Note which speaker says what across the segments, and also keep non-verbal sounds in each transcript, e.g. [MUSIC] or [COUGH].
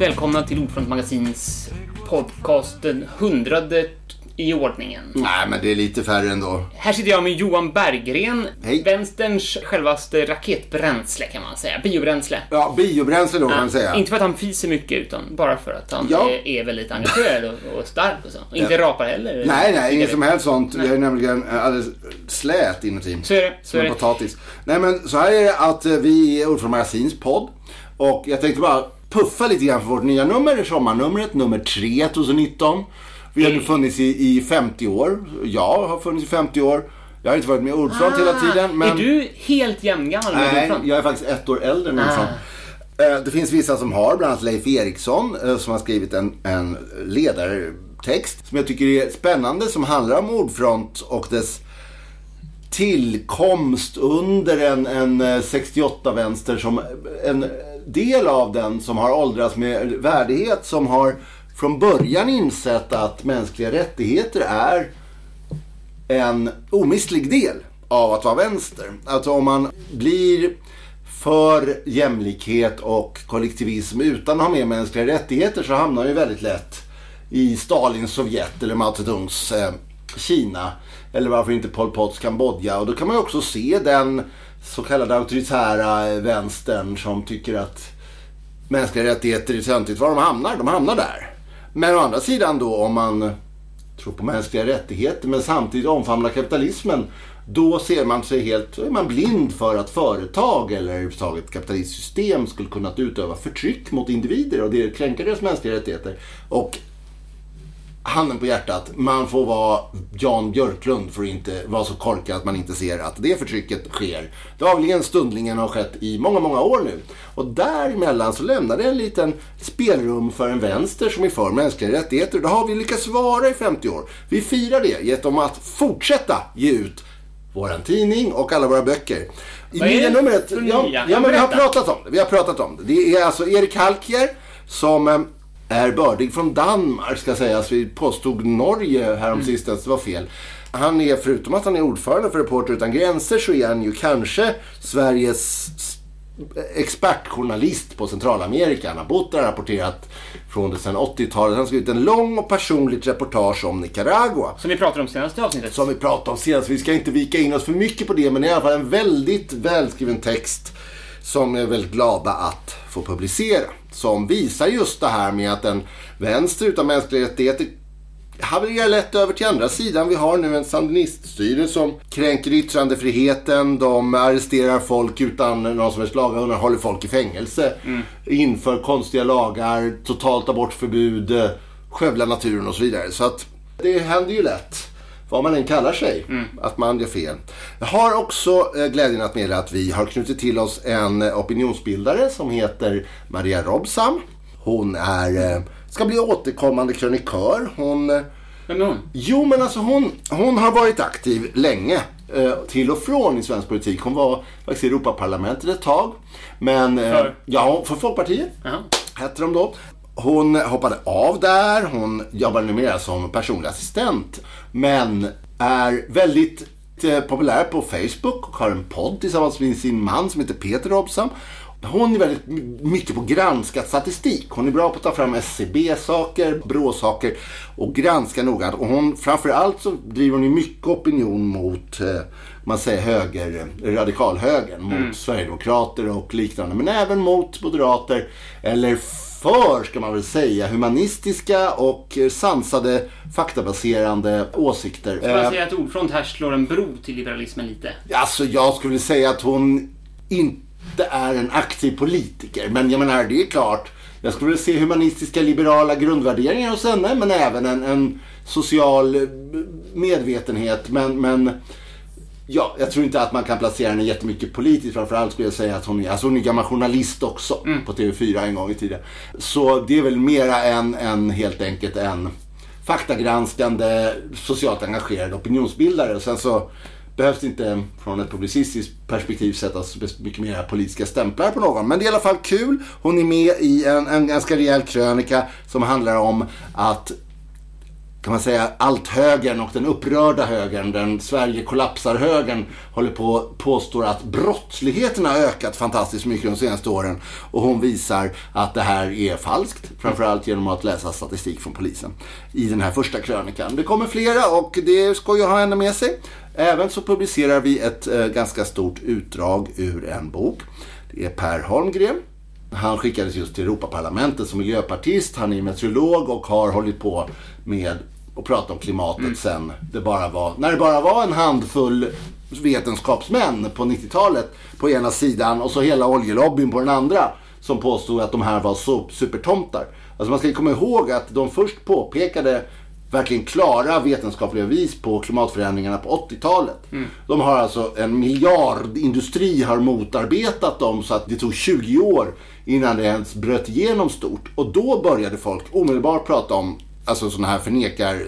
Speaker 1: Hjärtligt välkomna till Ordfront Magasins podcast, den hundrade i ordningen.
Speaker 2: Nej, men det är lite färre ändå.
Speaker 1: Här sitter jag med Johan Berggren,
Speaker 2: Hej.
Speaker 1: vänsterns självaste raketbränsle kan man säga, biobränsle.
Speaker 2: Ja, biobränsle då kan man säga.
Speaker 1: Inte för att han fiser mycket, utan bara för att han
Speaker 2: Ja.
Speaker 1: är, är väldigt engagerad och, och stark och så. Och inte rapar heller.
Speaker 2: Nej, nej, inget som helst sånt. Jag är nämligen eh, alldeles slät inuti.
Speaker 1: Så är det. Så
Speaker 2: Som
Speaker 1: är
Speaker 2: en
Speaker 1: det.
Speaker 2: potatis. Nej, men så här är det att eh, vi är Ordfront Magasins podd. Och jag tänkte bara puffa lite grann för vårt nya nummer, sommarnumret, nummer 3 2019. Vi har nu funnits i, i 50 år. Jag har funnits i 50 år. Jag har inte varit med i Ordfront hela tiden. Men...
Speaker 1: Ah, Är du helt jämngammal med
Speaker 2: Nej, jag är faktiskt ett år äldre än
Speaker 1: Ah.
Speaker 2: Olsson. Eh, Det finns vissa som har, bland annat Leif Eriksson, eh, som har skrivit en, en ledartext som jag tycker är spännande, som handlar om Ordfront och dess tillkomst under en, en eh, 68-vänster som en del av den som har åldrats med värdighet, som har från början insett att mänskliga rättigheter är en omistlig del av att vara vänster. Alltså om man blir för jämlikhet och kollektivism utan att ha med mänskliga rättigheter så hamnar man ju väldigt lätt i Stalins Sovjet eller Mao Zedongs eh, Kina. Eller varför inte Pol Pots Kambodja. Och då kan man ju också se den så kallade auktoritära vänstern som tycker att mänskliga rättigheter är töntigt. Var de hamnar? De hamnar där. Men å andra sidan då om man tror på mänskliga rättigheter men samtidigt omfamnar kapitalismen. Då ser man sig helt, då är man blind för att företag eller överhuvudtaget kapitalistiskt system skulle kunna utöva förtryck mot individer och det kränker deras mänskliga rättigheter. Och handen på hjärtat, man får vara Jan Björklund för att inte vara så korkad att man inte ser att det förtrycket sker. Dagligen, stundligen har skett i många, många år nu. Och däremellan så lämnar det en liten spelrum för en vänster som är för mänskliga rättigheter. Det har vi lyckats vara i 50 år. Vi firar det genom att fortsätta ge ut våran tidning och alla våra böcker. I
Speaker 1: Vad är det
Speaker 2: numret, ja, ja men vi har pratat om det. Vi har pratat om det. Det är alltså Erik Halkier som eh, är bördig från Danmark ska sägas. Vi påstod Norge häromsistens, det var fel. Han är, förutom att han är ordförande för Reporter utan gränser, så är han ju kanske Sveriges expertjournalist på Centralamerika. Han har bott där och rapporterat från det sedan 80-talet. Han har skrivit en lång och personligt reportage om Nicaragua.
Speaker 1: Som vi pratade om senaste avsnittet.
Speaker 2: Som vi pratade om senast. Vi ska inte vika in oss för mycket på det, men i alla fall en väldigt välskriven text som vi är väldigt glada att få publicera. Som visar just det här med att en vänster utan mänskliga rättigheter havererar lätt över till andra sidan. Vi har nu en sandiniststyre som kränker yttrandefriheten. De arresterar folk utan någon som helst lagar håller folk i fängelse. Inför konstiga lagar, totalt abortförbud, eh, skövlar naturen och så vidare. Så att det händer ju lätt vad man än kallar sig, att man gör fel. Jag har också eh, glädjen att meddela att vi har knutit till oss en eh, opinionsbildare som heter Maria Robsam. Hon är, eh, ska bli återkommande krönikör. Hon,
Speaker 1: Vem är hon?
Speaker 2: jo men alltså hon, hon har varit aktiv länge. eh, Till och från i svensk politik. Hon var faktiskt i Europaparlamentet ett tag. Men, eh,
Speaker 1: För?
Speaker 2: Ja, för Folkpartiet
Speaker 1: Jaha.
Speaker 2: hette de då. Hon hoppade av där. Hon jobbar numera som personlig assistent. Men är väldigt eh, populär på Facebook och har en podd tillsammans med sin man som heter Peter Robsam. Hon är väldigt mycket på granskat statistik. Hon är bra på att ta fram SCB-saker, BRÅ-saker och granska noga. Och hon, framförallt så driver hon ju mycket opinion mot, eh, man säger höger, radikalhögern, mot Sverigedemokrater och liknande. Men även mot moderater, eller för, ska man väl säga, humanistiska och sansade, faktabaserande åsikter.
Speaker 1: Får jag
Speaker 2: Eh,
Speaker 1: säga att Ordfront här slår en bro till liberalismen lite?
Speaker 2: Alltså jag skulle säga att hon inte är en aktiv politiker. Men jag menar, det är klart. Jag skulle vilja se humanistiska liberala grundvärderingar hos henne. Men även en, en social eh, medvetenhet. Men, men ja, jag tror inte att man kan placera henne jättemycket politiskt. Framförallt skulle jag säga att hon är, alltså hon är gammal journalist också på TV4 en gång i tiden. Så det är väl mera än, än helt enkelt en faktagranskande, socialt engagerad opinionsbildare. Sen så behövs det inte från ett publicistiskt perspektiv sättas mycket mer politiska stämplar på någon. Men det är i alla fall kul. Hon är med i en, en ganska rejäl krönika som handlar om att kan man säga, allt-högern och den upprörda högern, den Sverige kollapsar-högern, håller på påstår att brottsligheten har ökat fantastiskt mycket de senaste åren. Och hon visar att det här är falskt, framförallt genom att läsa statistik från polisen i den här första krönikan. Det kommer flera och det ska att ha henne med sig. Även så publicerar vi ett eh, ganska stort utdrag ur en bok. Det är Per Holmgren han skickades just till Europaparlamentet som miljöpartist. Han är meteorolog och har hållit på med att prata om klimatet mm. sen det bara var, när det bara var en handfull vetenskapsmän på 90-talet på ena sidan och så hela oljelobbyn på den andra som påstod att de här var supertomtar. Alltså man ska komma ihåg att de först påpekade verkligen klara vetenskapliga bevis på klimatförändringarna på 80-talet. Mm. De har alltså en miljardindustri har motarbetat dem så att det tog 20 år innan det ens bröt igenom stort. Och då började folk omedelbart prata om alltså sådana här förnekar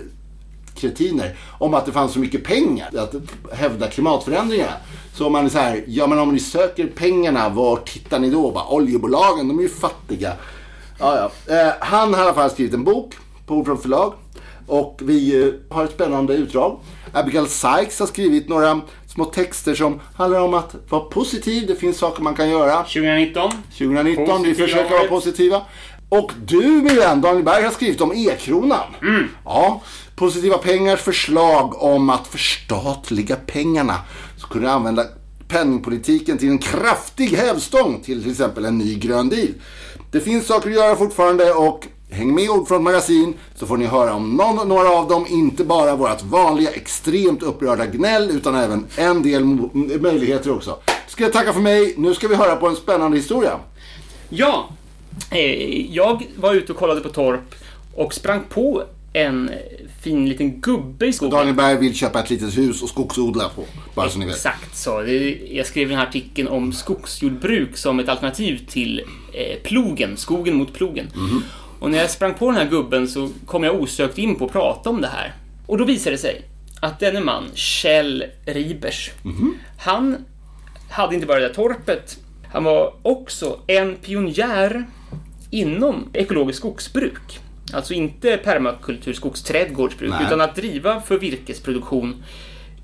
Speaker 2: kretiner om att det fanns så mycket pengar att hävda klimatförändringarna. Så om man är så här, ja men om ni söker pengarna, var tittar ni då? Bara, oljebolagen, de är ju fattiga. Ja, ja. Eh, han har i alla fall skrivit en bok på Ord från förlag. Och vi eh, har ett spännande utdrag. Abigail Sykes har skrivit några små texter som handlar om att vara positiv. Det finns saker man kan göra.
Speaker 1: 2019.
Speaker 2: 2019, Positiva vi försöker vara positiva. Och du min vän Daniel Berg har skrivit om E-kronan.
Speaker 1: Mm.
Speaker 2: Ja, Positiva Pengars förslag om att förstatliga pengarna. Så kunde jag använda penningpolitiken till en kraftig hävstång till till exempel en ny grön deal. Det finns saker att göra fortfarande och Häng med Ordfront Magasin så får ni höra om någon, några av dem. Inte bara vårt vanliga extremt upprörda gnäll utan även en del möjligheter också. Ska jag tacka för mig. Nu ska vi höra på en spännande historia.
Speaker 1: Ja, jag var ute och kollade på torp och sprang på en fin liten gubbe i skogen.
Speaker 2: Daniel Berg vill köpa ett litet hus och skogsodla på. Bara så ni vet.
Speaker 1: Exakt så. Jag skrev den här artikeln om skogsjordbruk som ett alternativ till eh, plogen, skogen mot plogen.
Speaker 2: Mm.
Speaker 1: Och när jag sprang på den här gubben så kom jag osökt in på att prata om det här. Och då visade det sig att denne man, Kjell Ribers,
Speaker 2: mm.
Speaker 1: han hade inte bara det där torpet, han var också en pionjär inom ekologiskt skogsbruk. Alltså inte permakultur, skogsträdgårdsbruk, Nej. utan att driva för virkesproduktion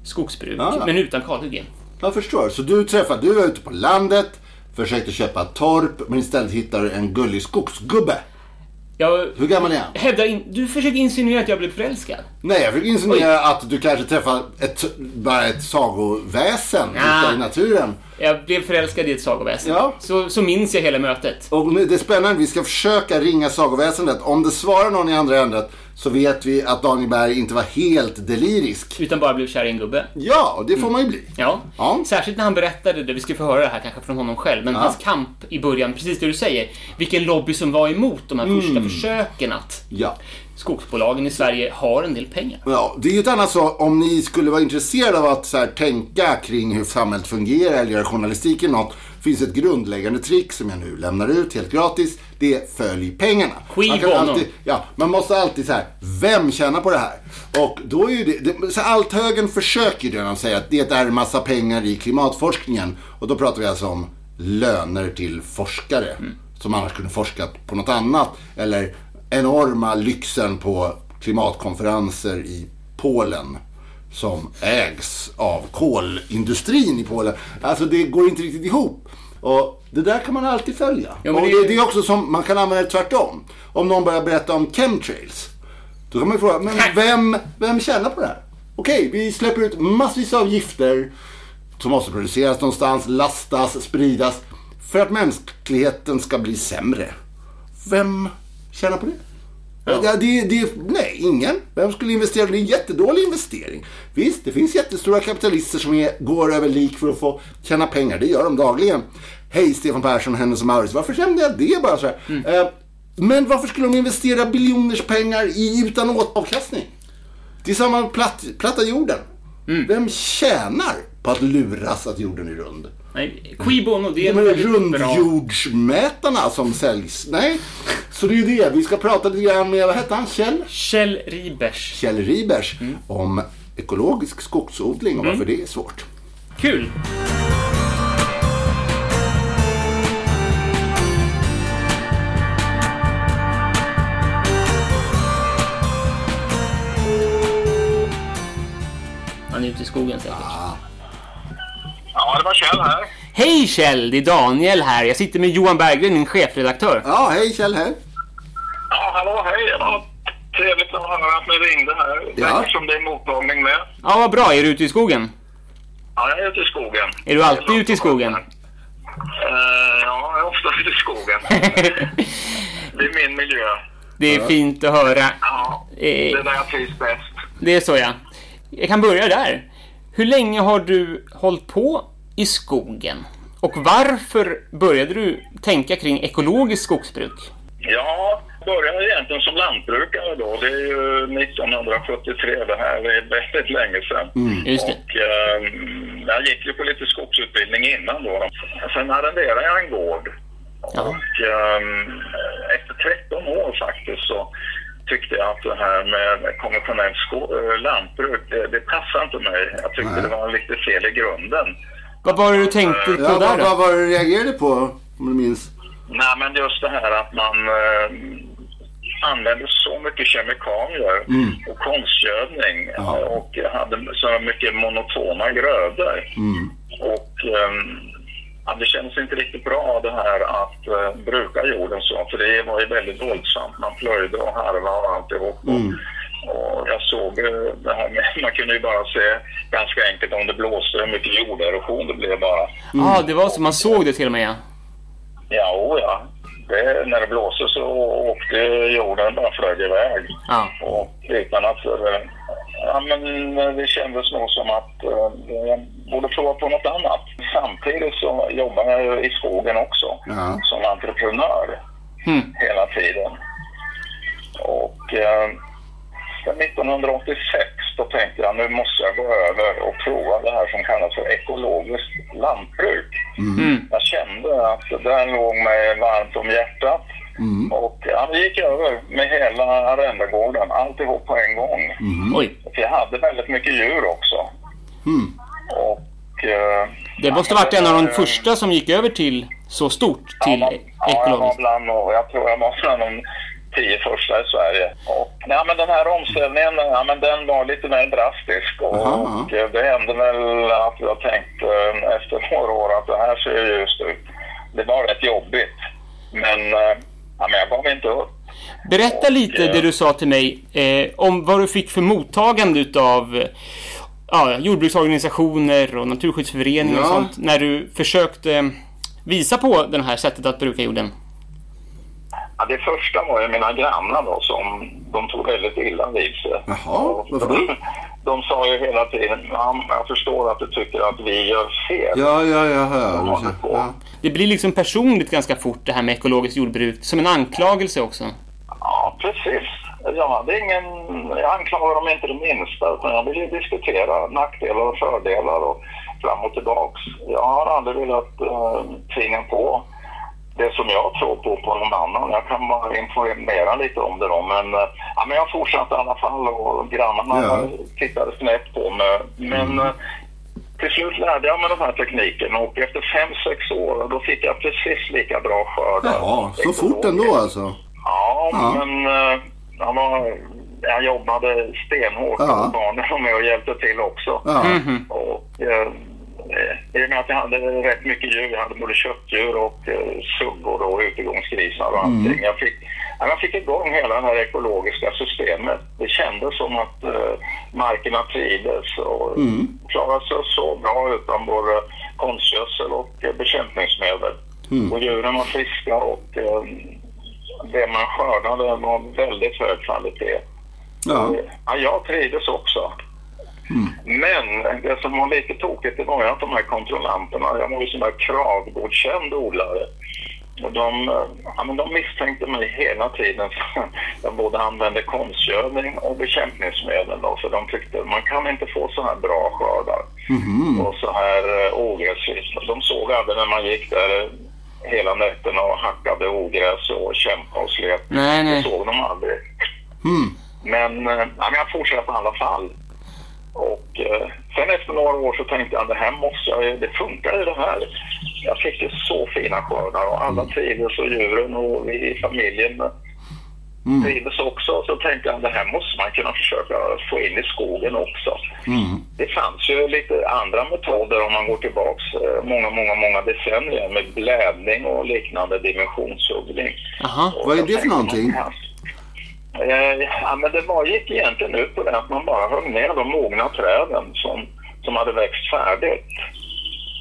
Speaker 1: skogsbruk, ja. men utan kalhyggen.
Speaker 2: Jag förstår. Så du träffade, du var ute på landet, försökte köpa torp, men istället hittade du en gullig skogsgubbe.
Speaker 1: Jag
Speaker 2: Hur gammal är han?
Speaker 1: Hävdar in, du försöker insinuera att jag blev förälskad.
Speaker 2: Nej, jag försöker insinuera Oj. att du kanske träffar ett, bara ett sagoväsen ja. ute i naturen.
Speaker 1: Jag blev förälskad i ett sagoväsen.
Speaker 2: Ja.
Speaker 1: Så, så minns jag hela mötet.
Speaker 2: Och det är spännande, vi ska försöka ringa sagoväsendet. Om det svarar någon i andra änden så vet vi att Daniel Berg inte var helt delirisk.
Speaker 1: Utan bara blev kär i en gubbe.
Speaker 2: Ja, och det får man ju bli.
Speaker 1: Ja.
Speaker 2: ja.
Speaker 1: Särskilt när han berättade det, vi ska få höra det här kanske från honom själv, men ja. hans kamp i början, precis det du säger. Vilken lobby som var emot de här första mm. försöken att
Speaker 2: ja
Speaker 1: skogsbolagen i Sverige har en del pengar.
Speaker 2: Ja, det är ju ett annat så om ni skulle vara intresserade av att så här, tänka kring hur samhället fungerar eller göra journalistik eller något. finns ett grundläggande trick som jag nu lämnar ut helt gratis. Det är följ pengarna.
Speaker 1: Man,
Speaker 2: kan alltid, ja, man måste alltid så här, vem tjänar på det här? Och då är ju det, det så Althögern försöker ju redan säga att det är en massa pengar i klimatforskningen. Och då pratar vi alltså om löner till forskare. Mm. Som annars kunde forskat på något annat. Eller enorma lyxen på klimatkonferenser i Polen som ägs av kolindustrin i Polen. Alltså det går inte riktigt ihop. Och det där kan man alltid följa.
Speaker 1: Ja,
Speaker 2: och det, det, är också som, man kan använda det tvärtom. Om någon börjar berätta om chemtrails. Då kan man ju fråga, men vem, vem tjänar på det här? Okej, vi släpper ut massvis av gifter som måste produceras någonstans, lastas, spridas för att mänskligheten ska bli sämre. Vem tjäna på det? Ja. Det, det, nej, ingen. Vem skulle investera? Det är en jättedålig investering. Visst, det finns jättestora kapitalister som är, går över lik för att få tjäna pengar. Det gör de dagligen. Hej, Stefan Persson, Hennes och Mauritz. Varför kände jag det bara så
Speaker 1: mm.
Speaker 2: eh, men varför skulle de investera biljoners pengar i utan avkastning? Det är samma platt, platta jorden.
Speaker 1: Mm.
Speaker 2: Vem tjänar på att luras att jorden är rund?
Speaker 1: Nej, qui bono, det är
Speaker 2: De är rundjordsmätarna som säljs. Nej, så det är ju det. Vi ska prata lite grann med, vad hette han? Kjell?
Speaker 1: Kjell Ribers.
Speaker 2: Kjell Ribers. Mm. Om ekologisk skogsodling och mm. varför det är svårt.
Speaker 1: Kul! är ute i skogen säkert.
Speaker 3: Ja, det var Kjell här.
Speaker 1: Hej Kjell, det är Daniel här. Jag sitter med Johan Berggren, din chefredaktör.
Speaker 2: Ja, hej Kjell här.
Speaker 3: Ja, hallå, hej. Det var trevligt att höra att ni ringde här.
Speaker 2: Ja.
Speaker 3: Eftersom det är mottagning med.
Speaker 1: Ja, vad bra. Är du ute i skogen?
Speaker 3: Ja, jag är ute i skogen.
Speaker 1: Är du alltid ute i skogen?
Speaker 3: Eh, ja, jag är ofta ute i skogen. [LAUGHS] det är min miljö.
Speaker 1: Det är fint att höra.
Speaker 3: Ja,
Speaker 1: Eh,
Speaker 3: det är där jag trivs bäst.
Speaker 1: Det är så ja. Jag kan börja där. Hur länge har du hållit på i skogen? Och varför började du tänka kring ekologiskt skogsbruk?
Speaker 3: Ja, jag började egentligen som lantbrukare då. Det är ju 1973 det här. Är väldigt länge sedan.
Speaker 1: Just det.
Speaker 3: Och eh, jag gick ju på lite skogsutbildning innan då. Sen arrenderade jag en gård.
Speaker 1: Ja.
Speaker 3: Och eh, efter 13 år faktiskt så tyckte jag att det här med konventionellt eh, lantbruk, det, det passade inte mig. Jag tyckte
Speaker 2: Nej.
Speaker 3: det var lite fel i grunden.
Speaker 1: Vad var det du tänkte på
Speaker 2: Ja,
Speaker 1: där
Speaker 2: vad, vad
Speaker 1: då?
Speaker 2: var det du reagerade på? Om du minns?
Speaker 3: Nej, men just det här att man eh, använde så mycket kemikalier
Speaker 2: Mm.
Speaker 3: och konstgödning
Speaker 2: Ja.
Speaker 3: eh, och hade så mycket monotona grödor.
Speaker 2: Mm.
Speaker 3: Och ja, det kändes inte riktigt bra det här att eh, bruka jorden så, för det var ju väldigt våldsamt. Man plöjde och harvade och alltihop.
Speaker 2: Mm.
Speaker 3: Och jag såg det här med, man kunde ju bara se ganska enkelt om det blåste hur mycket jorderosion det blev bara.
Speaker 1: Ja, det var så. Man såg det till och med ja.
Speaker 3: Ja, o ja. Det, när det blåste så åkte jorden bara flög iväg.
Speaker 1: Ja.
Speaker 3: Och utan att... Ja, men det kändes nog som att eh, jag borde prova på något annat. Samtidigt så jobbar jag ju i skogen också
Speaker 2: Ja.
Speaker 3: som entreprenör
Speaker 1: Mm.
Speaker 3: hela tiden. Och eh, sen 1986 då tänkte jag nu måste jag gå över och prova det här som kallas för ekologiskt lantbruk.
Speaker 1: Mm.
Speaker 3: Jag kände att det där låg mig varmt om hjärtat.
Speaker 2: Mm.
Speaker 3: Och ja, vi gick över med hela arrendegården, alltihop på en gång.
Speaker 1: Oj.
Speaker 3: För jag hade väldigt mycket djur också.
Speaker 2: Mm.
Speaker 3: Och... Eh,
Speaker 1: Det måste ha varit en av de första som gick över till så stort, till
Speaker 3: ja, ja, jag var
Speaker 1: ekologiskt.
Speaker 3: bland, och jag tror jag var bland de tio första i Sverige. Och, ja, men den här omställningen, ja, men den var lite mer drastisk. Och,
Speaker 2: Aha.
Speaker 3: och eh, det hände väl att jag tänkte eh, efter några år att det här ser ju ljust ut. Det var rätt jobbigt. Men, eh, ja, men jag gav inte upp.
Speaker 1: Berätta lite
Speaker 3: Och, eh,
Speaker 1: det du sa till mig eh, om vad du fick för mottagande utav eh, ja, jordbruksorganisationer och naturskyddsföreningar och
Speaker 2: Ja.
Speaker 1: sånt när du försökte visa på det här sättet att bruka jorden.
Speaker 3: Ja, det första var ju mina grannar då som de tog väldigt illa vid sig.
Speaker 2: Jaha, varför då? [LAUGHS]
Speaker 3: De sa ju hela tiden, ja, jag förstår att du tycker att vi gör fel.
Speaker 2: Ja, ja, ja.
Speaker 3: Ja,
Speaker 2: ja.
Speaker 3: det går.
Speaker 2: ja.
Speaker 1: Det blir liksom personligt ganska fort det här med ekologiskt jordbruk, som en anklagelse också.
Speaker 3: Ja, precis. Jag hade ingen... Jag anklagar dem inte det minsta, utan jag vill ju diskutera nackdelar och fördelar och fram och tillbaks. Jag har aldrig velat uh, tvinga på det som jag tror på på någon annan. Jag kan bara informera lite om det då, men, eh, ja, men jag fortsatte i alla fall och grannarna
Speaker 2: Ja.
Speaker 3: tittade snett på mig. Men eh, till slut lärde jag mig den här tekniken och efter fem, sex år då fick jag precis lika bra skördar.
Speaker 2: Jaha, så fort ändå alltså?
Speaker 3: Ja,
Speaker 2: Ja.
Speaker 3: men han var, jag jobbade stenhårt
Speaker 2: Ja.
Speaker 3: och barnen var med och hjälpte till också.
Speaker 2: Ja.
Speaker 1: Mhm.
Speaker 3: Och, eh, I och med att jag hade rätt mycket djur, jag hade både köttdjur och eh, suggor och utegångsgrisar och allting. Jag, fick, ja, jag fick igång hela det här ekologiska systemet. Det kändes som att eh, markerna trivdes och
Speaker 2: Mm.
Speaker 3: klarade sig så bra utan både konstgödsel och eh, bekämpningsmedel.
Speaker 2: Mm.
Speaker 3: Och djuren var friska och eh, det man skördade var väldigt hög kvalitet.
Speaker 2: Ja.
Speaker 3: Ja, jag trivdes också. Men det som var lite tokigt det var ju att de här kontrollanterna, jag var ju sån där kravgodkänd odlare. Och de, eh, ja, men de misstänkte mig hela tiden. Jag både använde konstgödning och bekämpningsmedel. Då, så de tyckte man kan inte få så här bra skördar
Speaker 2: Mhm.
Speaker 3: och så här uh, ogräsfritt. De såg aldrig när man gick där eh, hela nätterna och hackade ogräs och kämpade och slet.
Speaker 1: Nej,
Speaker 3: Det
Speaker 1: nej.
Speaker 3: såg de aldrig.
Speaker 2: Mm.
Speaker 3: Men, eh, ja, men jag fortsatte i alla fall. Och eh, sen efter några år så tänkte jag det här måste jag det funkar ju det här. Jag fick ju så fina skördar och alla trivdes och djuren och vi i familjen. mm. trivdes också. Så tänkte jag det här måste man kunna försöka få in i skogen också. Mm. Det fanns ju lite andra metoder om man går tillbaks eh, många, många, många decennier med blädning och liknande dimensionshuggning.
Speaker 2: Aha, vad är det för någonting?
Speaker 3: Eh, ja, men det var, gick egentligen ut på det att man bara högg ner de mogna träden som, som hade växt färdigt.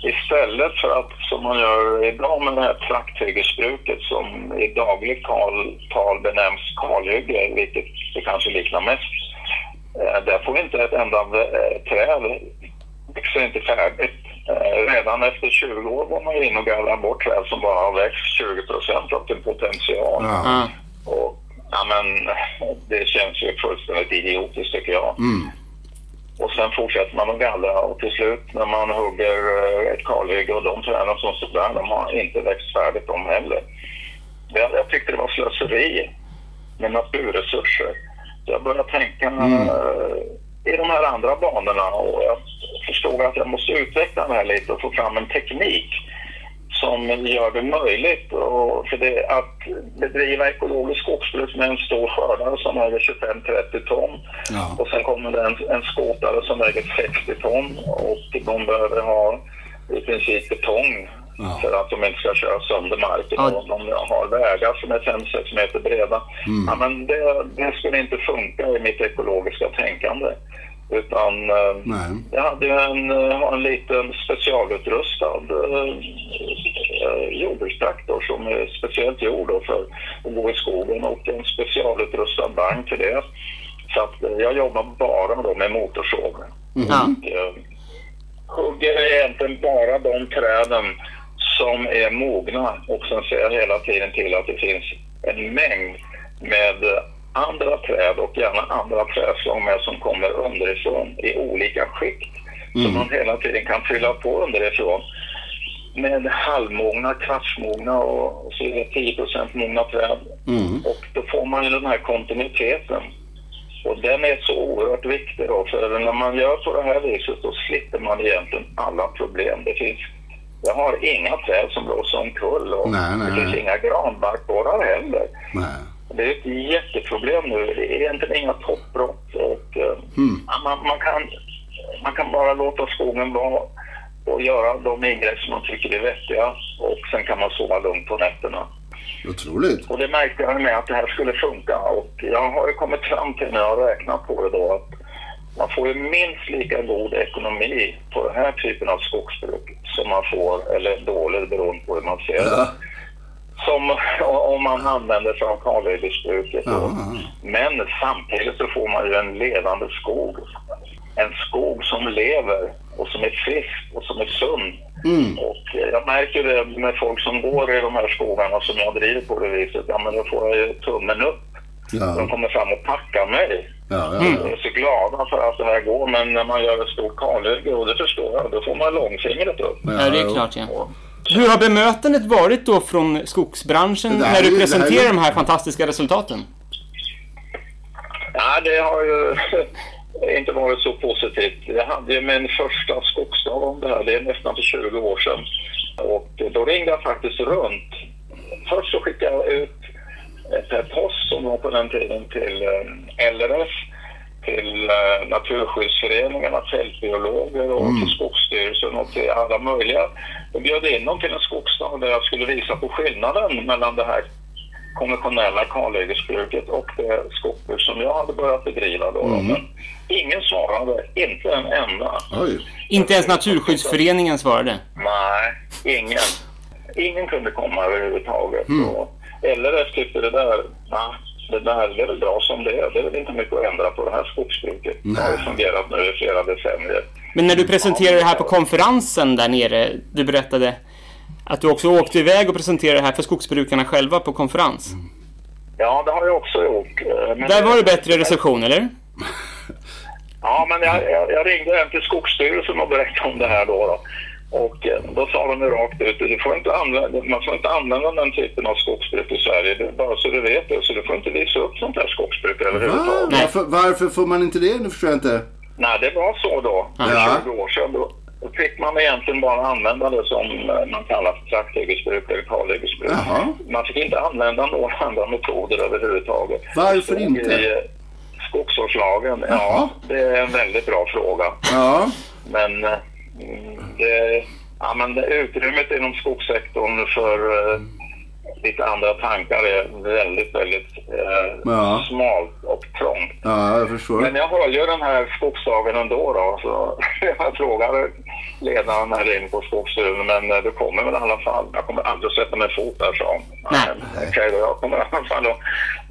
Speaker 3: Istället för att, som man gör idag med det här trakthyggesbruket som i dagligt tal, tal benämns kalhygge, vilket det kanske liknar mest. Eh, där får inte ett enda eh, träd växer inte färdigt. Eh, redan efter 20 år går man in och gallrar bort träd som bara har växt 20 procent av sin potential. Ja. Och, ja, men, det känns ju fullständigt idiotiskt tycker jag. Mm. Och sen fortsätter man att gallra och till slut när man hugger eh, ett kalhygge och de träden som står där, de har inte växt färdigt de heller. Jag, jag tyckte det var slöseri med naturresurser. Så jag började tänka mm. uh, i de här andra banorna och jag förstod att jag måste utveckla det här lite och få fram en teknik som gör det möjligt och för det, att bedriva ekologiskt skogsbruk med en stor skördare som väger 25-30 ton. Ja. Och sen kommer det en, en skotare som väger 60 ton och de behöver ha i princip betong ja. för att de inte ska köra sönder marken. Ja. Och de har vägar som är 5-6 meter breda. Mm. Ja, men det, det skulle inte funka i mitt ekologiska tänkande. Utan eh, Nej. jag hade en, eh, en liten specialutrustad eh, eh, jordbrukstraktor som är speciellt gjord för att gå i skogen och en specialutrustad vagn till det. Så att jag jobbar bara då med motorsåg. Mm. Och, eh, hugger egentligen bara de träden som är mogna och sen ser jag hela tiden till att det finns en mängd med andra träd och gärna andra trädslag med som kommer underifrån i olika skikt. Mm. Så man hela tiden kan fylla på underifrån med halvmogna, kvartsmogna och så är det 10 mogna träd. Mm. Och då får man ju den här kontinuiteten. Och den är så oerhört viktig då, för när man gör på det här viset då slipper man egentligen alla problem. Det finns, jag har inga träd som blåser omkull och nej, nej, det finns nej. inga granbarkborrar heller. Nej. Det är ett jätteproblem nu. Det är egentligen inga toppbrott. Och, mm. man, man, kan, man kan bara låta skogen vara och göra de ingrepp som man tycker är vettiga och sen kan man sova lugnt på nätterna.
Speaker 2: Otroligt.
Speaker 3: Och det märkte jag med att det här skulle funka och jag har ju kommit fram till när jag räknat på det då att man får ju minst lika god ekonomi på den här typen av skogsbruk som man får, eller dålig beroende på hur man ser det. Ja som om man använder sig av kalhyggesbruket. Men samtidigt så får man ju en levande skog. En skog som lever och som är frisk och som är sund. Mm. Och jag märker det med folk som går i de här skogarna som jag driver på det viset. Ja, men då får jag ju tummen upp. Ja. De kommer fram och tackar mig. Ja, ja, ja. De är så glada för att det här går. Men när man gör ett stort kalhygge, och det förstår jag, då får man långfingret upp.
Speaker 1: Ja, det är klart ja. Hur har bemötandet varit då från skogsbranschen när du presenterar här... de här fantastiska resultaten?
Speaker 3: Ja, det har ju [LAUGHS] inte varit så positivt. Jag hade ju min första skogsdag om det här, det är nästan för 20 år sedan. Och då ringde jag faktiskt runt. Först så skickade jag ut per post som var på den tiden till eh, LRF till eh, Naturskyddsföreningarna, fältbiologer och mm. till Skogsstyrelsen och till alla möjliga. Jag bjöd in dem till en skogsdag där jag skulle visa på skillnaden mellan det här konventionella kalhyggesbruket och det skogsbruk som jag hade börjat bedriva då. Mm. Men ingen svarade, inte en enda.
Speaker 1: Oj. Inte ens Naturskyddsföreningen svarade?
Speaker 3: Nej, ingen. Ingen kunde komma överhuvudtaget. Mm. Och LRF tyckte det där, det där det är väl bra som det är. Det är väl inte mycket att ändra på det här skogsbruket. Nej. Det har fungerat nu i flera decennier.
Speaker 1: Men när du presenterade det här på konferensen där nere, du berättade att du också åkte iväg och presenterade det här för skogsbrukarna själva på konferens. Mm.
Speaker 3: Ja, det har jag också gjort.
Speaker 1: Men där var det bättre reception, eller?
Speaker 3: Ja, men jag, jag, jag ringde hem till Skogsstyrelsen och berättade om det här då. då. Och eh, då sa de ju rakt ut, du får inte använda, man får inte använda den typen av skogsbruk i Sverige, det, bara så du vet det. Så du får inte visa upp sånt här skogsbruk överhuvudtaget.
Speaker 2: Varför, varför får man inte det? Nu förstår jag inte.
Speaker 3: Nej, det var så då. För ja. 20 år sedan. Då. Då fick man egentligen bara använda det som eh, man kallar för trakthyggesbruk eller kalhyggesbruk. Man fick inte använda några andra metoder överhuvudtaget.
Speaker 2: Varför inte?
Speaker 3: I eh, skogsvårdslagen.
Speaker 2: Jaha.
Speaker 3: Ja, det är en väldigt bra fråga.
Speaker 2: Ja.
Speaker 3: Men, det, ja, men det, utrymmet inom skogssektorn för eh, lite andra tankar är väldigt, väldigt eh,
Speaker 2: Ja.
Speaker 3: smalt och trångt.
Speaker 2: ja, jag förstår.
Speaker 3: Men jag höll ju den här skogsdagen ändå då. Så [LAUGHS] jag frågade ledaren här inne på Skogsstyrelsen, men eh, du kommer väl i alla fall? Jag kommer aldrig att sätta min fot där, sa.
Speaker 1: "Nej,
Speaker 3: Okej då, jag kommer i alla fall att,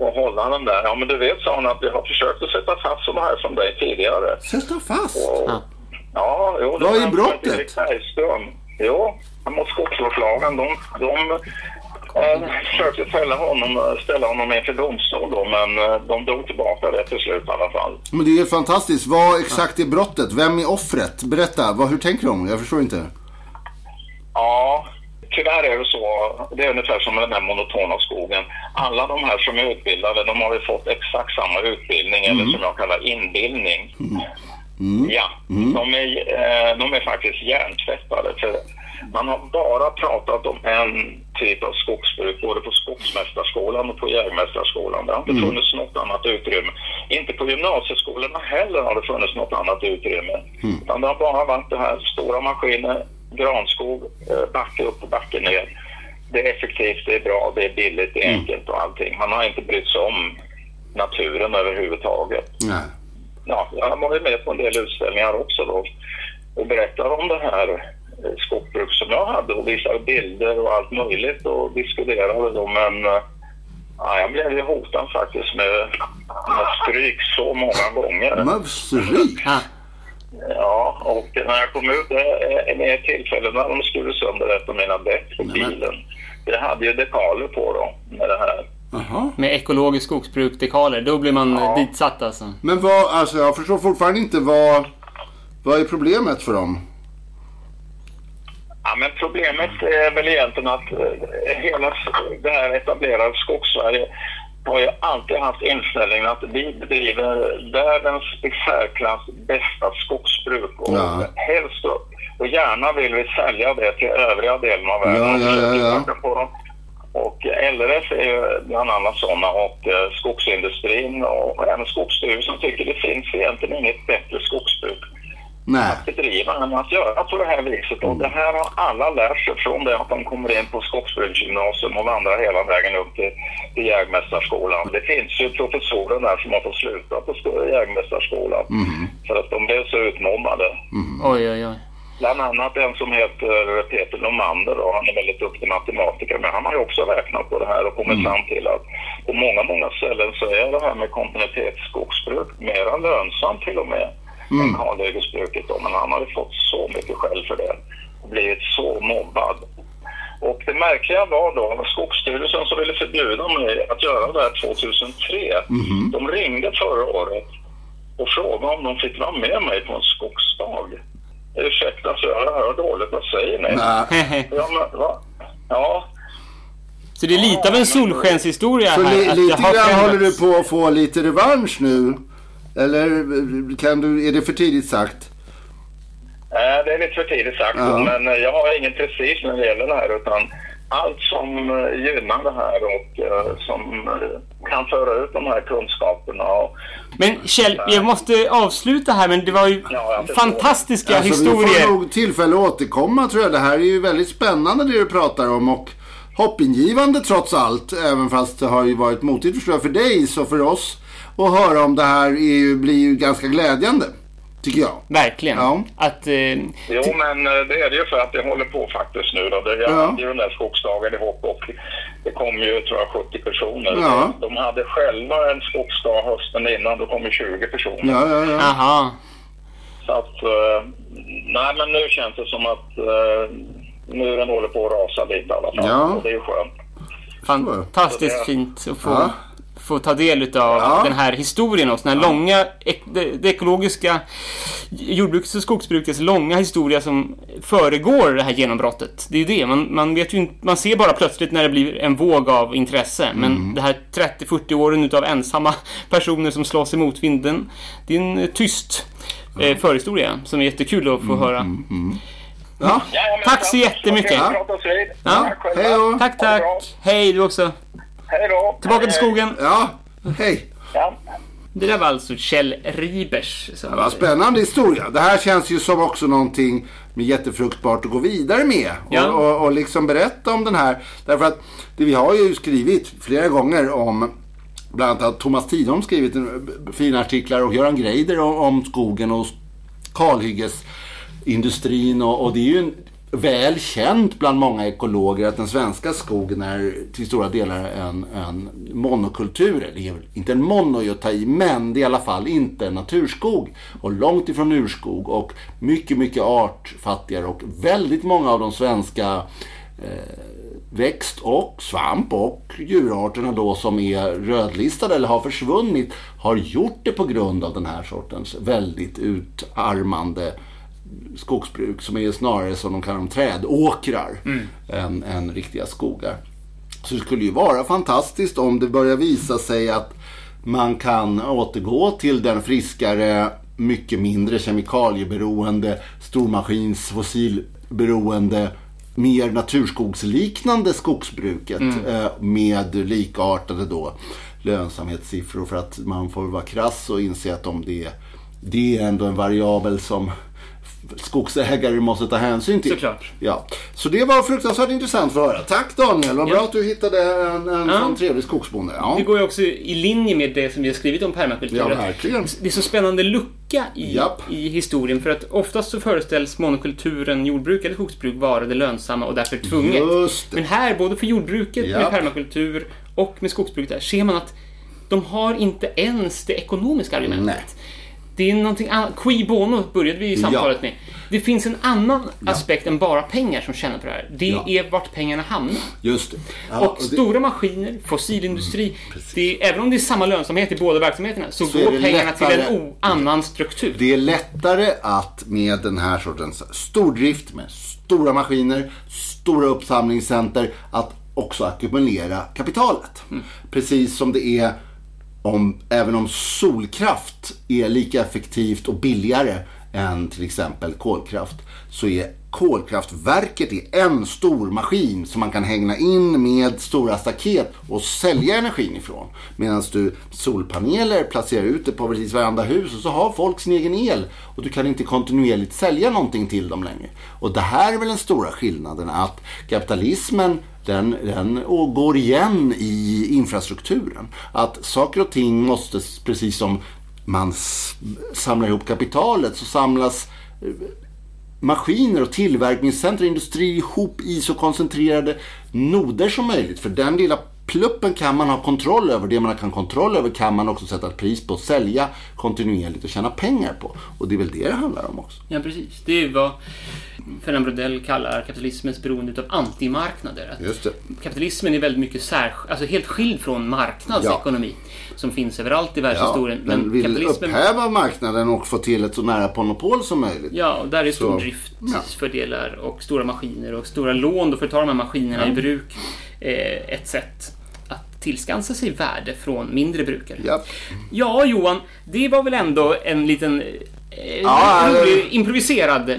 Speaker 3: att hålla den där. Ja, men du vet, sa hon, att vi har försökt att sätta fast sådana här som dig tidigare.
Speaker 2: Sätta fast?
Speaker 3: Och,
Speaker 1: Ja.
Speaker 3: Ja, jo, det
Speaker 2: Vad är brottet?
Speaker 3: Erik Bergström. Jo, mot skogsvårdslagen. De, de eh, försökte fälla honom, ställa honom inför domstol då, men eh, de drog tillbaka det till slut i alla fall.
Speaker 2: Men det är helt fantastiskt. Vad exakt är brottet? Vem är offret? Berätta. Vad, hur tänker de? Jag förstår inte.
Speaker 3: Ja, tyvärr är det så. Det är ungefär som med den här monotona skogen. Alla de här som är utbildade, de har ju fått exakt samma utbildning, eller som jag kallar inbildning. Ja, de, är, eh, de är faktiskt hjärntvättade. För man har bara pratat om en typ av skogsbruk, både på Skogsmästarskolan och på Jägmästarskolan. Det har inte funnits något annat utrymme. Inte på gymnasieskolorna heller har det funnits något annat utrymme. Utan det har bara varit det här stora maskiner, granskog, eh, backe upp och backe ner. Det är effektivt, det är bra, det är billigt, det är enkelt och allting. Man har inte brytt sig om naturen överhuvudtaget
Speaker 2: Nej.
Speaker 3: Ja, jag var ju med på en del utställningar också då och berättade om det här eh, skogsbruk som jag hade och visade bilder och allt möjligt och diskuterade då men eh, ja, jag blev ju hotad faktiskt med, med stryk så många gånger.
Speaker 2: Men stryk?
Speaker 1: Ja.
Speaker 3: Ja, och när jag kom ut eh, med ett tillfälle när de skulle sönder ett av mina däck på bilen. Det hade ju dekaler på då med det här.
Speaker 2: Jaha.
Speaker 1: Med ekologiskt skogsbruk, dekaler. Då blir man
Speaker 3: Ja.
Speaker 1: ja. ditsatt alltså.
Speaker 2: Men vad, alltså jag förstår fortfarande inte vad, vad är problemet för dem?
Speaker 3: Ja, men problemet är väl egentligen att eh, hela det här etablerade skogssverige har ju alltid haft inställningen att vi bedriver världens i särklass bästa skogsbruk och
Speaker 2: Ja.
Speaker 3: helst och, och gärna vill vi sälja det till övriga delen av världen.
Speaker 2: Ja,
Speaker 3: och
Speaker 2: ja, ja,
Speaker 3: försöker
Speaker 2: ja.
Speaker 3: trycka På dem. Och LRF är ju bland annat sådana och eh, skogsindustrin och även Skogsstyrelsen tycker det finns egentligen inget bättre skogsbruk
Speaker 2: Nej.
Speaker 3: bedriva än att göra på det här viset. Och det här har alla lärt sig från det att de kommer in på skogsbruksgymnasium och vandrar hela vägen upp till, till Jägmästarskolan. Det finns ju professorer där som har fått sluta på sko- Jägmästarskolan för att de blev så utmobbade.
Speaker 1: Oj, oj, oj.
Speaker 3: Bland annat en som heter Peter Lomander och han är väldigt duktig matematiker men han har ju också räknat på det här och kommit fram till att på många, många ställen så är det här med kontinuitetsskogsbruk mera lönsamt till och med än kalhyggesbruket då. Men han har ju fått så mycket skäll för det och blivit så mobbad. Och det märkliga var då Skogsstyrelsen som ville förbjuda mig att göra det här 2003. De ringde förra året och frågade om de fick vara med mig på en skogsdag. Ursäkta, så jag hör dåligt. Vad säger ni?
Speaker 2: Nej. [LAUGHS]
Speaker 3: Ja, men, va? ja,
Speaker 1: Så det är lite av en solskenshistoria
Speaker 2: Så
Speaker 1: här.
Speaker 2: li,
Speaker 1: att
Speaker 2: lite grann håller du på att få lite revansch nu? Eller kan du, är det för tidigt sagt?
Speaker 3: Eh, Det är lite för tidigt sagt,
Speaker 2: Ja.
Speaker 3: men jag har ingen precis när det gäller det här utan allt som eh, gynnar det här och eh, som kan föra ut de här kunskaperna. Och,
Speaker 1: Men Kjell, jag måste avsluta här men det var ju
Speaker 3: Ja,
Speaker 1: fantastiska
Speaker 2: Alltså, vi
Speaker 1: historier.
Speaker 2: får nog tillfälle att återkomma tror jag. Det här är ju väldigt spännande det du pratar om och hoppingivande trots allt. Även fast det har ju varit motigt förstår jag för dig så för oss att höra om det här är ju, blir ju ganska glädjande. Tycker jag.
Speaker 1: Verkligen.
Speaker 2: Ja.
Speaker 1: Att, eh,
Speaker 3: jo, men eh, det är det ju för att det håller på faktiskt nu. Då. Det,
Speaker 2: Ja.
Speaker 3: hade ju den där skogsdagen ihop och det kom ju, tror jag, 70 personer.
Speaker 2: Ja.
Speaker 3: De hade själva en skogsdag hösten innan, då kom ju 20 personer.
Speaker 2: Ja, ja, ja.
Speaker 1: aha.
Speaker 3: Så att, eh, nej men nu känns det som att uh, muren håller på att rasa lite i alla fall.
Speaker 2: Ja.
Speaker 3: Och det är ju skönt.
Speaker 1: Fantastiskt fint att få,
Speaker 2: Ja.
Speaker 1: Få ta del utav
Speaker 2: Ja.
Speaker 1: den här historien och den här långa, ek, det, det ekologiska jordbrukets och skogsbrukets långa historia som föregår det här genombrottet. Det är ju det, man, man vet ju inte, man ser bara plötsligt när det blir en våg av intresse. Men
Speaker 2: Mm.
Speaker 1: det här 30-40 åren utav ensamma [LAUGHS] personer som slåss emot vinden, det är en eh, tyst eh, förhistoria som är jättekul att få
Speaker 2: Mm,
Speaker 1: höra.
Speaker 2: Ja.
Speaker 3: Jajamensan.
Speaker 1: Tack så jättemycket.
Speaker 3: Vid.
Speaker 1: Ja.
Speaker 3: Tack.
Speaker 2: Hej då.
Speaker 1: Tack. Hej du också.
Speaker 3: Hej då.
Speaker 1: Tillbaka
Speaker 3: Hej,
Speaker 1: till
Speaker 3: hej.
Speaker 1: skogen.
Speaker 2: Ja, hej.
Speaker 3: Ja.
Speaker 1: Det där var alltså Kjell Ribers. Som
Speaker 2: Det var en spännande historia. Det här känns ju som också någonting med jättefruktbart att gå vidare med.
Speaker 1: Ja.
Speaker 2: Och, och, och liksom berätta om den här. Därför att det, vi har ju skrivit flera gånger om Bland annat har Thomas Tidholm skrivit en, fina artiklar och Göran Greider om, om skogen och kalhyggesindustrin. Och, och det är ju en, väl känt bland många ekologer att den svenska skogen är till stora delar en, en monokultur. Det är väl inte en mono att ta i, men det är i alla fall inte en naturskog. Och långt ifrån urskog och mycket, mycket artfattigare. Och väldigt många av de svenska eh, växt och svamp och djurarterna då som är rödlistade eller har försvunnit har gjort det på grund av den här sortens väldigt utarmande skogsbruk som är snarare som de kallar dem trädåkrar än, än riktiga skogar. Så det skulle ju vara fantastiskt om det börjar visa sig att man kan återgå till den friskare, mycket mindre kemikalieberoende, stormaskins fossilberoende, mer naturskogsliknande skogsbruket eh, med likartade då lönsamhetssiffror för att man får vara krass och inse att om det, det är ändå en variabel som skogsägare måste ta hänsyn till.
Speaker 1: Såklart.
Speaker 2: Ja. Så det var fruktansvärt intressant för att höra. Tack Daniel, vad bra
Speaker 1: Ja.
Speaker 2: att du hittade en, en
Speaker 1: Ja.
Speaker 2: sån trevlig skogsbonde. Ja.
Speaker 1: Det går ju också i linje med det som vi har skrivit om permakultur.
Speaker 2: Ja, verkligen.
Speaker 1: Det är så spännande lucka i,
Speaker 2: Japp.
Speaker 1: i historien. För att oftast så föreställs monokulturen, jordbruk eller skogsbruk, vara det lönsamma och därför tvunget.
Speaker 2: Just det.
Speaker 1: Men här, både för jordbruket med
Speaker 2: Japp.
Speaker 1: permakultur och med skogsbruket där, ser man att de har inte ens det ekonomiska argumentet.
Speaker 2: Nej.
Speaker 1: Det är någonting annat. Qui bono började vi samtalet
Speaker 2: Ja.
Speaker 1: med. Det finns en annan aspekt än bara pengar som tjänar på det här. Det
Speaker 2: Ja.
Speaker 1: är vart pengarna hamnar.
Speaker 2: Just det. Ja,
Speaker 1: och
Speaker 2: det- Mm,
Speaker 1: stora maskiner, fossilindustri. det är, även om det är samma lönsamhet i båda verksamheterna så,
Speaker 2: Så
Speaker 1: går
Speaker 2: det
Speaker 1: pengarna till
Speaker 2: lättare-
Speaker 1: en o- annan struktur.
Speaker 2: Det är lättare att med den här sortens stordrift med stora maskiner, stora uppsamlingscenter att också ackumulera kapitalet. Precis som det är om, även om solkraft är lika effektivt och billigare än till exempel kolkraft så är kolkraftverket är en stor maskin som man kan hängna in med stora staket och sälja energin ifrån. Medan du solpaneler placerar ut det på precis varenda hus och så har folk sin egen el och du kan inte kontinuerligt sälja någonting till dem längre. Och det här är väl den stora skillnaden att kapitalismen den, den och går igen i infrastrukturen. Att saker och ting måste, precis som man samlar ihop kapitalet, så samlas eh, maskiner och tillverkningscenter och industri ihop i så koncentrerade noder som möjligt. För den lilla pluppen kan man ha kontroll över. Det man kan kontroll över kan man också sätta ett pris på, sälja kontinuerligt och tjäna pengar på. Och det är väl det det handlar om också.
Speaker 1: Ja, precis. Det är vad Fernand Brodell kallar kapitalismens beroende av antimarknader. Att
Speaker 2: Just det.
Speaker 1: Kapitalismen är väldigt mycket sär, alltså helt skild från marknadsekonomi som finns överallt i
Speaker 2: Ja,
Speaker 1: världshistorien.
Speaker 2: den vill
Speaker 1: kapitalismen...
Speaker 2: upphäva marknaden och få till ett så nära monopol som möjligt.
Speaker 1: Ja, och där är
Speaker 2: Så,
Speaker 1: stordriftsfördelar och stora maskiner och stora lån då för att ta de här maskinerna i bruk eh, ett sätt tillskansa sig värde från mindre brukare.
Speaker 2: Ja.
Speaker 1: Ja, Johan, det var väl ändå en liten eh,
Speaker 2: Ja,
Speaker 1: rolig, improviserad eh,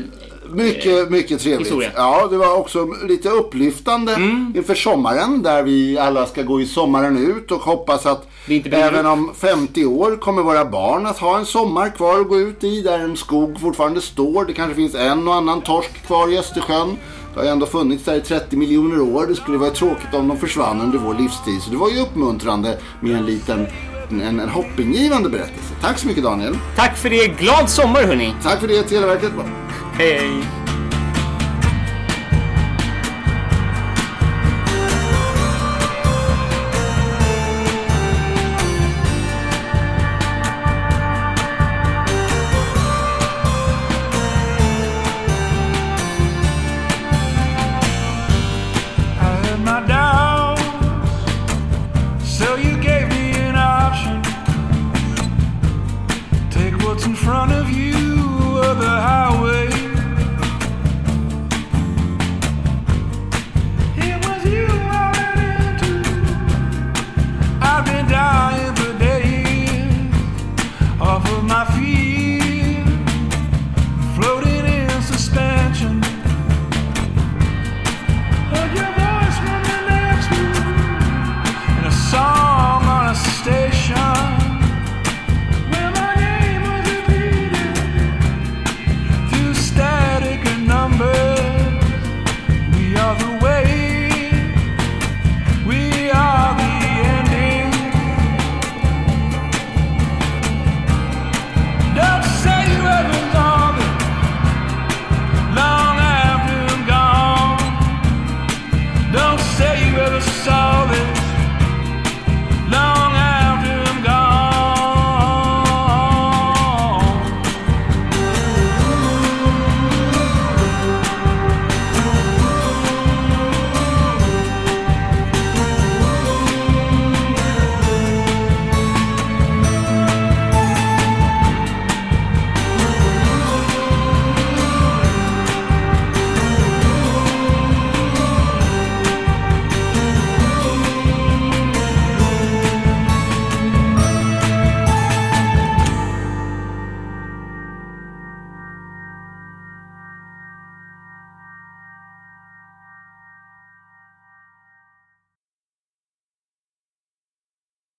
Speaker 2: Mycket, mycket trevligt.
Speaker 1: historia.
Speaker 2: Ja, det var också lite upplyftande
Speaker 1: Mm.
Speaker 2: inför sommaren där vi alla ska gå i sommaren ut och hoppas att även om 50 år kommer våra barn att ha en sommar kvar att gå ut i där en skog fortfarande står. Det kanske finns en och annan torsk kvar i Östersjön. Det har ju ändå funnits där i 30 miljoner år. Det skulle vara tråkigt om de försvann under vår livstid. Så det var ju uppmuntrande med en liten en, en hoppingivande berättelse. Tack så mycket Daniel.
Speaker 1: Tack för det. Glad sommar, hörni.
Speaker 2: Tack för det Televerket.
Speaker 1: Hej.